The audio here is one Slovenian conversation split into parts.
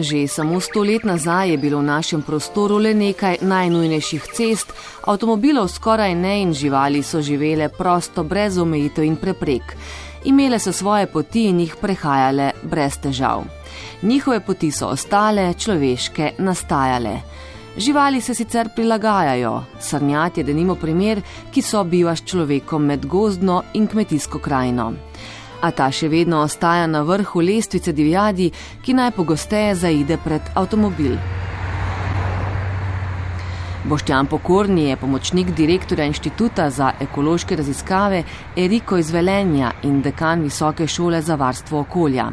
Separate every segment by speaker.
Speaker 1: Že samo sto let nazaj je bilo v našem prostoru le nekaj najnujnejših cest, avtomobilov skoraj ne in živali so živele prosto, brez omejitev in preprek. Imele so svoje poti in jih prehajale brez težav. Njihove poti so ostale, človeške, nastajale. Živali se sicer prilagajajo, srnjat je denimo primer, ki sobiva s človekom med gozdno in kmetijsko krajino a ta še vedno ostaja na vrhu lestvice divjadi, ki najpogosteje zaide pred avtomobil. Boštjan Pokorni je pomočnik direktorja Inštituta za ekološke raziskave Eriko iz Velenja in dekan Visoke šole za varstvo okolja.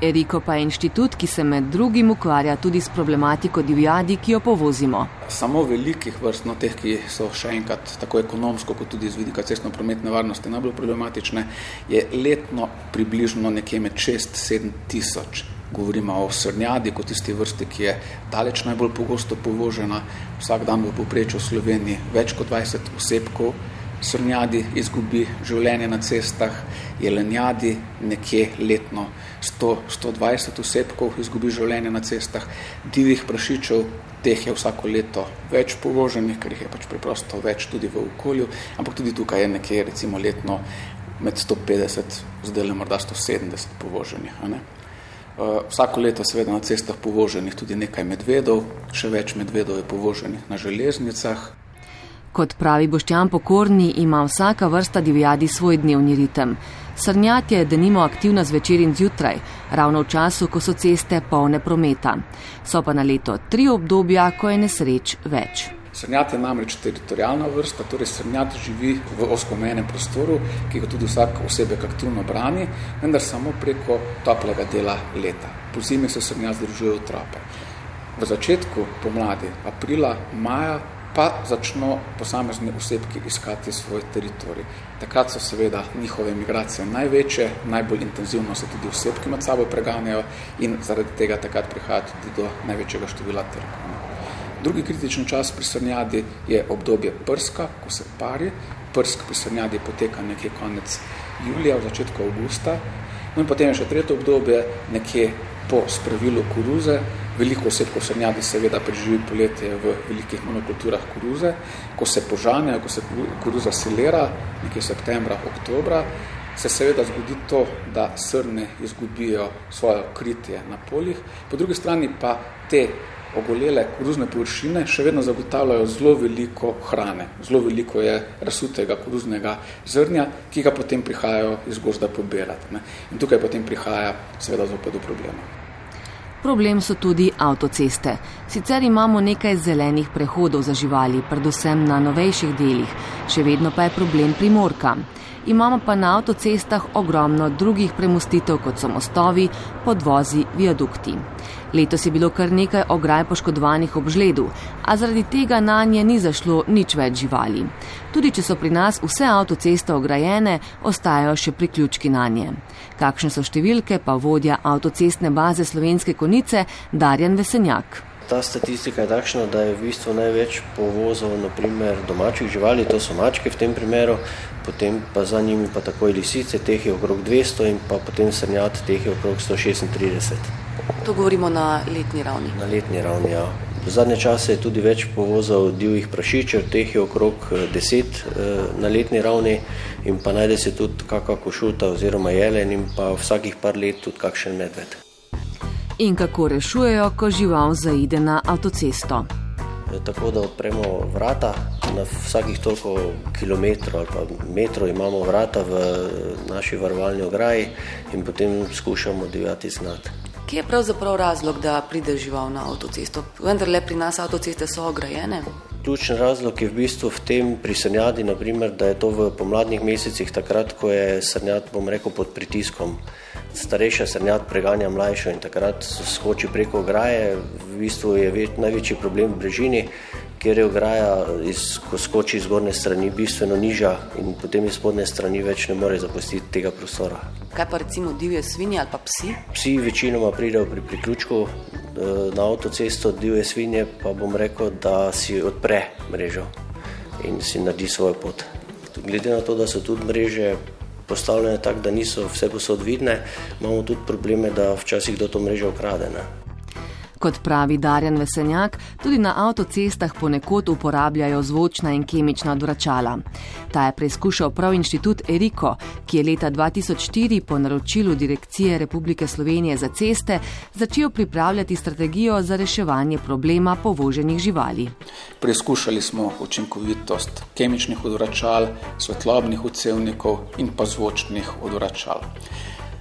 Speaker 1: Eriko pa je inštitut, ki se med drugim ukvarja tudi s problematiko divjadi, ki jo povozimo.
Speaker 2: Samo velikih vrst, no teh, ki so še enkrat tako ekonomsko, kot tudi z vidika cestno-prometne varnosti najbolj problematične, je letno približno nekje med 6-7 tisoč. Govorimo o srnjadi kot tisti vrsti, ki je daleč najbolj pogosto povožena. Vsak dan v povprečju v Sloveniji več kot 20 osebkov srnjadi izgubi življenje na cestah, jelenjadi nekje letno 100-120 osebkov izgubi življenje na cestah, divjih prašičev, teh je vsako leto več povoženih, ker jih je pač preprosto več tudi v okolju, ampak tudi tukaj je nekje recimo letno med 150, zdaj le morda 170 povoženih. Uh, vsako leto seveda na cestah povoženih tudi nekaj medvedov, še več medvedov je povoženih na železnicah.
Speaker 1: Kot pravi Boštjan Pokorni, ima vsaka vrsta divjadi svoj dnevni ritem. Srnjat je denimo aktivna zvečer in zjutraj, ravno v času, ko so ceste polne prometa. So pa na leto tri obdobja, ko je nesreč več.
Speaker 2: Srnjat je namreč teritorijalna vrsta, torej srnjat živi v oskomenem prostoru, ki ga tudi vsak osebek aktivno brani, vendar samo preko toplega dela leta. Po zimi se srnjat združuje v trape. V začetku pomladi, aprila, maja, pa začno posamezni osebki iskati svoj teritorij. Takrat so seveda njihove migracije največje, najbolj intenzivno se tudi osebki med sabo preganjajo in zaradi tega takrat prihaja tudi do največjega števila trkov. Drugi kritični čas pri srnjadi je obdobje prska, ko se pari. Prsk pri srnjadi poteka nekje konec julija, v začetku avgusta. No in potem je še tretje obdobje, nekje po spravilu koruze, Veliko oseb, ko srnjadi seveda preživi poletje v velikih monokulturah koruze, ko se požanjajo, ko se koruza silera, nekje septembra, oktobra, se seveda zgodi to, da srne izgubijo svoje kritje na poljih, po drugi strani pa te ogolele koruzne površine še vedno zagotavljajo zelo veliko hrane. Zelo veliko je razsutega koruznega zrnja, ki ga potem prihajajo iz gozda pobirati. In tukaj potem prihaja seveda zopet do problema.
Speaker 1: Problem so tudi avtoceste. Sicer imamo nekaj zelenih prehodov za živali, predvsem na novejših delih, še vedno pa je problem primorka. Imamo pa na avtocestah ogromno drugih premustitev, kot so mostovi, podvozi, viadukti. Letos je bilo kar nekaj ograj poškodovanih ob žledu, a zaradi tega na nje ni zašlo nič več živali. Tudi če so pri nas vse avtoceste ograjene, ostajajo še priključki na nje. Kakšne so številke, pa vodja avtocestne baze slovenske konice Darjan Vesenjak.
Speaker 3: Ta statistika je takšna, da je v bistvu največ povozov naprimer domačih živali, to so mačke v tem primeru, potem pa za njimi pa takoj lisice, teh je okrog 200 in pa potem srnjat, teh je okrog 136.
Speaker 4: To govorimo na letni ravni.
Speaker 3: Na letni ravni, ja. V zadnje čase je tudi več povozov divjih prašičev, teh je okrog eh, deset eh, na letni ravni in pa najde se tudi kakva košuta oziroma jelen in pa vsakih par let tudi kakšen medved.
Speaker 1: In kako rešujejo, ko žival zaide na avtocesto?
Speaker 3: Eh, tako da odpremo vrata, na vsakih toliko kilometrov ali pa metrov imamo vrata v naši varovalni ograji in potem skušamo divjati znati.
Speaker 4: Kje je pravzaprav razlog, da pride žival na avtocesto? Vendar le pri nas avtoceste so ograjene.
Speaker 3: Ključni razlog je v bistvu v tem pri srnjadi, naprimer, da je to v pomladnih mesecih, takrat, ko je srnjad, bom rekel, pod pritiskom. Starejša srnjad preganja mlajšo in takrat skoči preko ograje. V bistvu je največji problem v brežini, kjer je ograja, iz, ko skoči iz gornje strani, bistveno nižja in potem iz spodne strani več ne more zapustiti tega prostora.
Speaker 4: Kaj pa recimo divje svinje ali pa psi?
Speaker 3: Psi večinoma pridejo pri priključku eh, na avtocesto, divje svinje pa bom rekel, da si odpre mrežo in si naredi svojo pot. Glede na to, da so tudi mreže postavljene tako, da niso vse posod vidne, imamo tudi probleme, da včasih do to mrežo ukradene.
Speaker 1: Kot pravi Darjan Vesenjak, tudi na avtocestah ponekod uporabljajo zvočna in kemična odvračala. Ta je preizkušal prav inštitut Eriko, ki je leta 2004 po naročilu Direkcije Republike Slovenije za ceste začel pripravljati strategijo za reševanje problema povoženih živali.
Speaker 2: Preizkušali smo učinkovitost kemičnih odvračal, svetlobnih odsevnikov in pa zvočnih odvračal.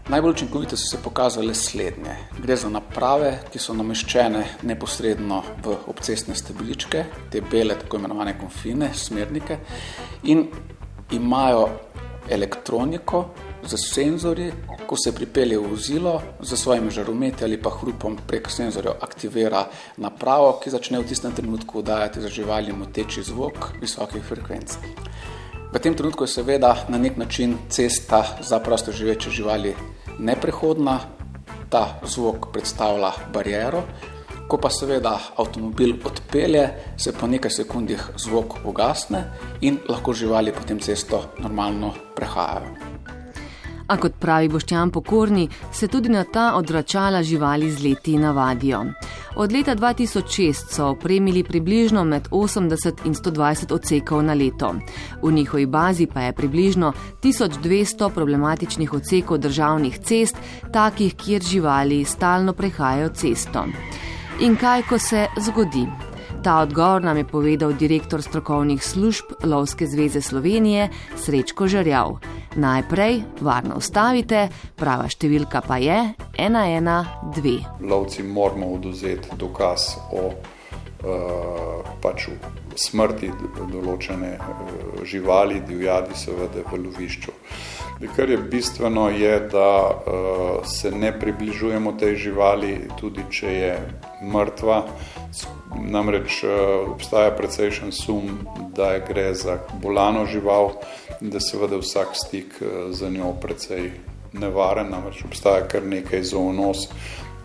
Speaker 2: Najbolj učinkovite so se pokazale slednje. Gre za naprave, ki so nameščene neposredno v obcestne stabiličke, te bele, tako imenovane konfine, smernike, in imajo elektroniko z senzorji. Ko se pripelje v vozilo, za svojimi žarometi ali pa hrupom prek senzorjev aktivira napravo, ki začne v tistem trenutku dajati za živali moteči zvok visokih frekvenc. V tem trenutku je seveda na nek način cesta za prosto živeče živali neprehodna, ta zvok predstavlja bariero. Ko pa seveda avtomobil odpelje, se po nekaj sekundah zvok ugasne in lahko živali potem cesto normalno prehajajo.
Speaker 1: A kot pravi Boštjan Pokorni, se tudi na ta odvračala živali z leti navadijo. Od leta 2006 so opremili približno med 80 in 120 odsekov na leto. V njihovi bazi pa je približno 1200 problematičnih odsekov državnih cest, takih, kjer živali stalno prehajajo cesto. In kaj, ko se zgodi? Ta odgovor nam je povedal direktor strokovnih služb Lovske zveze Slovenije Srečko Žarjav. Najprej varno ustavite, prava številka pa je 112.
Speaker 5: Lovci moramo oduzeti dokaz o uh, pač smrti določene uh, živali, divjadi, seveda v lovišču. Kar je bistveno, je, da uh, se ne približujemo tej živali, tudi če je mrtva, Namreč eh, obstaja precejšen sum, da gre za bolano žival in da seveda vsak stik eh, za njo precej nevaren, namreč obstaja kar nekaj zoonos,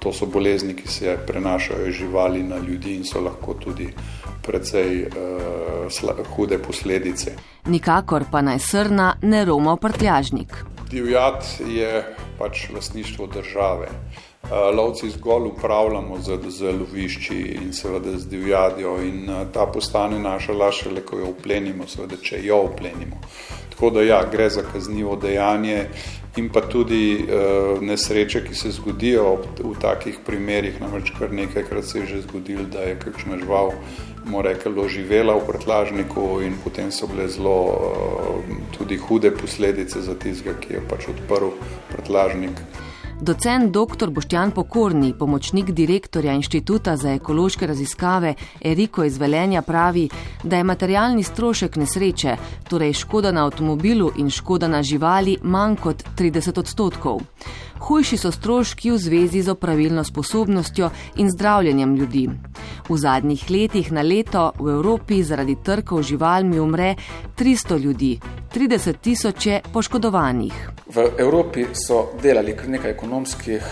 Speaker 5: to so bolezni, ki se prenašajo živali na ljudi in so lahko tudi precej uh, hude posledice.
Speaker 1: Nikakor pa naj srna ne roma v prtljažnik.
Speaker 5: Divjat je pač lastništvo države. Eh, lovci zgolj upravljamo z, z lovišči in seveda z divjadjo in eh, ta postane naša laša, le ko jo uplenimo, seveda, če jo uplenimo. Tako da ja, gre za kaznivo dejanje in pa tudi uh, nesreče, ki se zgodijo v takih primerih, namreč kar nekajkrat se je že zgodil, da je kakšna žival, mora rekalo, živela v prtlažniku in potem so bile zelo uh, tudi hude posledice za tizga, ki je pač odprl prtlažnik.
Speaker 1: Docent dr. Boštjan Pokorni, pomočnik direktorja Inštituta za ekološke raziskave Eriko iz Velenja pravi, da je materialni strošek nesreče, torej škoda na avtomobilu in škoda na živali, manj kot 30 odstotkov. Hujši so stroški v zvezi z opravilno sposobnostjo in zdravljenjem ljudi. V zadnjih letih na leto v Evropi zaradi trkov živalmi umre 300 ljudi, 30 tisoč je poškodovanih.
Speaker 2: V Evropi so delali kar nekaj ekonomskih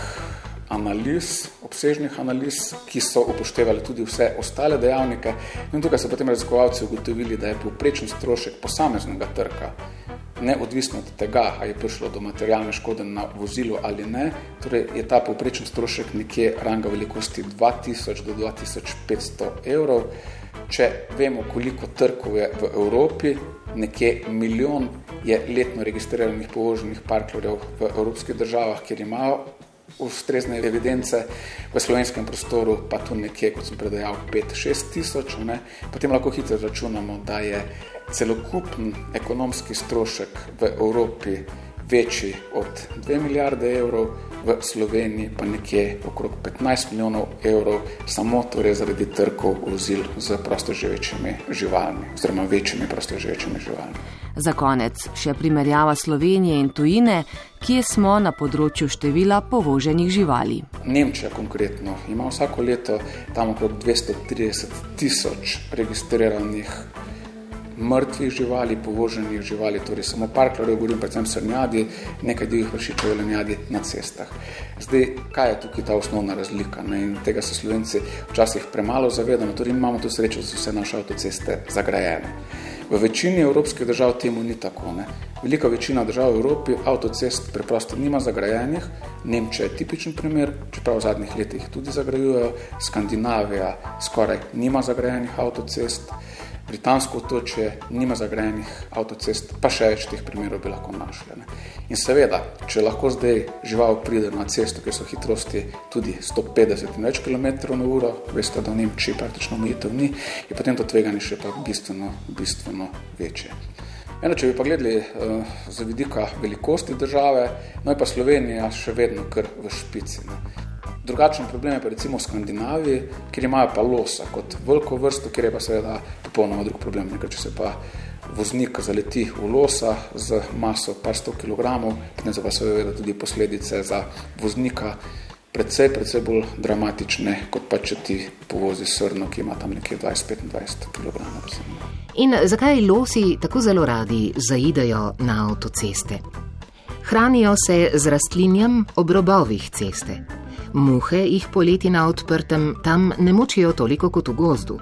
Speaker 2: analiz, obsežnih analiz, ki so upoštevali tudi vse ostale dejavnike. In tukaj so potem raziskovalci ugotovili, da je povprečen strošek posameznega trka neodvisno od tega, ali je prišlo do materialne škode na vozilu ali ne, torej je ta povprečen strošek nekje ranga velikosti 2000 do 2500 evrov. Če vemo, koliko trkov je v Evropi, nekje milijon je letno registriranih povoženih parklorjev v evropskih državah, kjer imajo ustrezne evidence v slovenskem prostoru, pa tu nekje, kot sem predajal, 5-6 tisoč, potem lahko hitro računamo, da je celokupen ekonomski strošek v Evropi večji od 2 milijarde evrov, v Sloveniji pa nekje okrog 15 milijonov evrov, samo torej zaradi trkov vozil z prostoživečimi živalmi, oziroma večjimi prostoživečimi živalmi.
Speaker 1: Za konec še primerjava Slovenije in tujine, kje smo na področju števila povoženih živali.
Speaker 2: Nemčija konkretno ima vsako leto tam okrog 230 tisoč registriranih mrtvih živali, povoženih živali, torej samo parklarjev, govorim predvsem srnjadi, nekaj divjih vršičev lenjadi na cestah. Zdaj, kaj je tukaj ta osnovna razlika? Ne? In tega se slovenci včasih premalo zavedamo, torej imamo tu srečo, da so vse naše avtoceste zagrajene. V večini evropskih držav temu ni tako. Ne. Velika večina držav v Evropi avtocest preprosto nima zagrajenih. Nemčija je tipičen primer, čeprav v zadnjih letih tudi zagrajujejo. Skandinavija skoraj nima zagrajenih avtocest. Britansko otočje nima zagrajenih avtocest, pa še več teh primerov bi lahko našli. Ne. In seveda, če lahko zdaj žival pride na cesto, kjer so hitrosti tudi 150 in več km na uro, veste, da v Nemčiji praktično omejitev ni, je potem to tveganje še pa bistveno, bistveno večje. Eno, če bi pa gledali uh, za vidika velikosti države, no je pa Slovenija še vedno kar v špici. Ne. Drugačen problem je pa recimo v Skandinaviji, kjer imajo pa losa kot veliko vrsto, kjer je pa seveda popolnoma drug problem. Nekaj, če se pa voznik zaleti v losa z maso par sto kilogramov, potem so pa seveda tudi posledice za voznika predvsej, predvsej bolj dramatične, kot pa če ti povozi srno, ki ima tam nekje 20-25 kilogramov.
Speaker 6: In zakaj losi tako zelo radi zaidejo na avtoceste? Hranijo se z rastlinjem ob robovih ceste. Muhe jih poleti na odprtem tam ne močijo toliko kot v gozdu.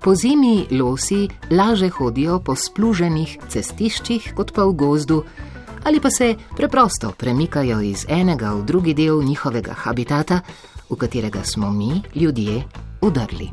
Speaker 6: Po zimi losi laže hodijo po spluženih cestiščih kot pa v gozdu, ali pa se preprosto premikajo iz enega v drugi del njihovega habitata, v katerega smo mi, ljudje, udrli.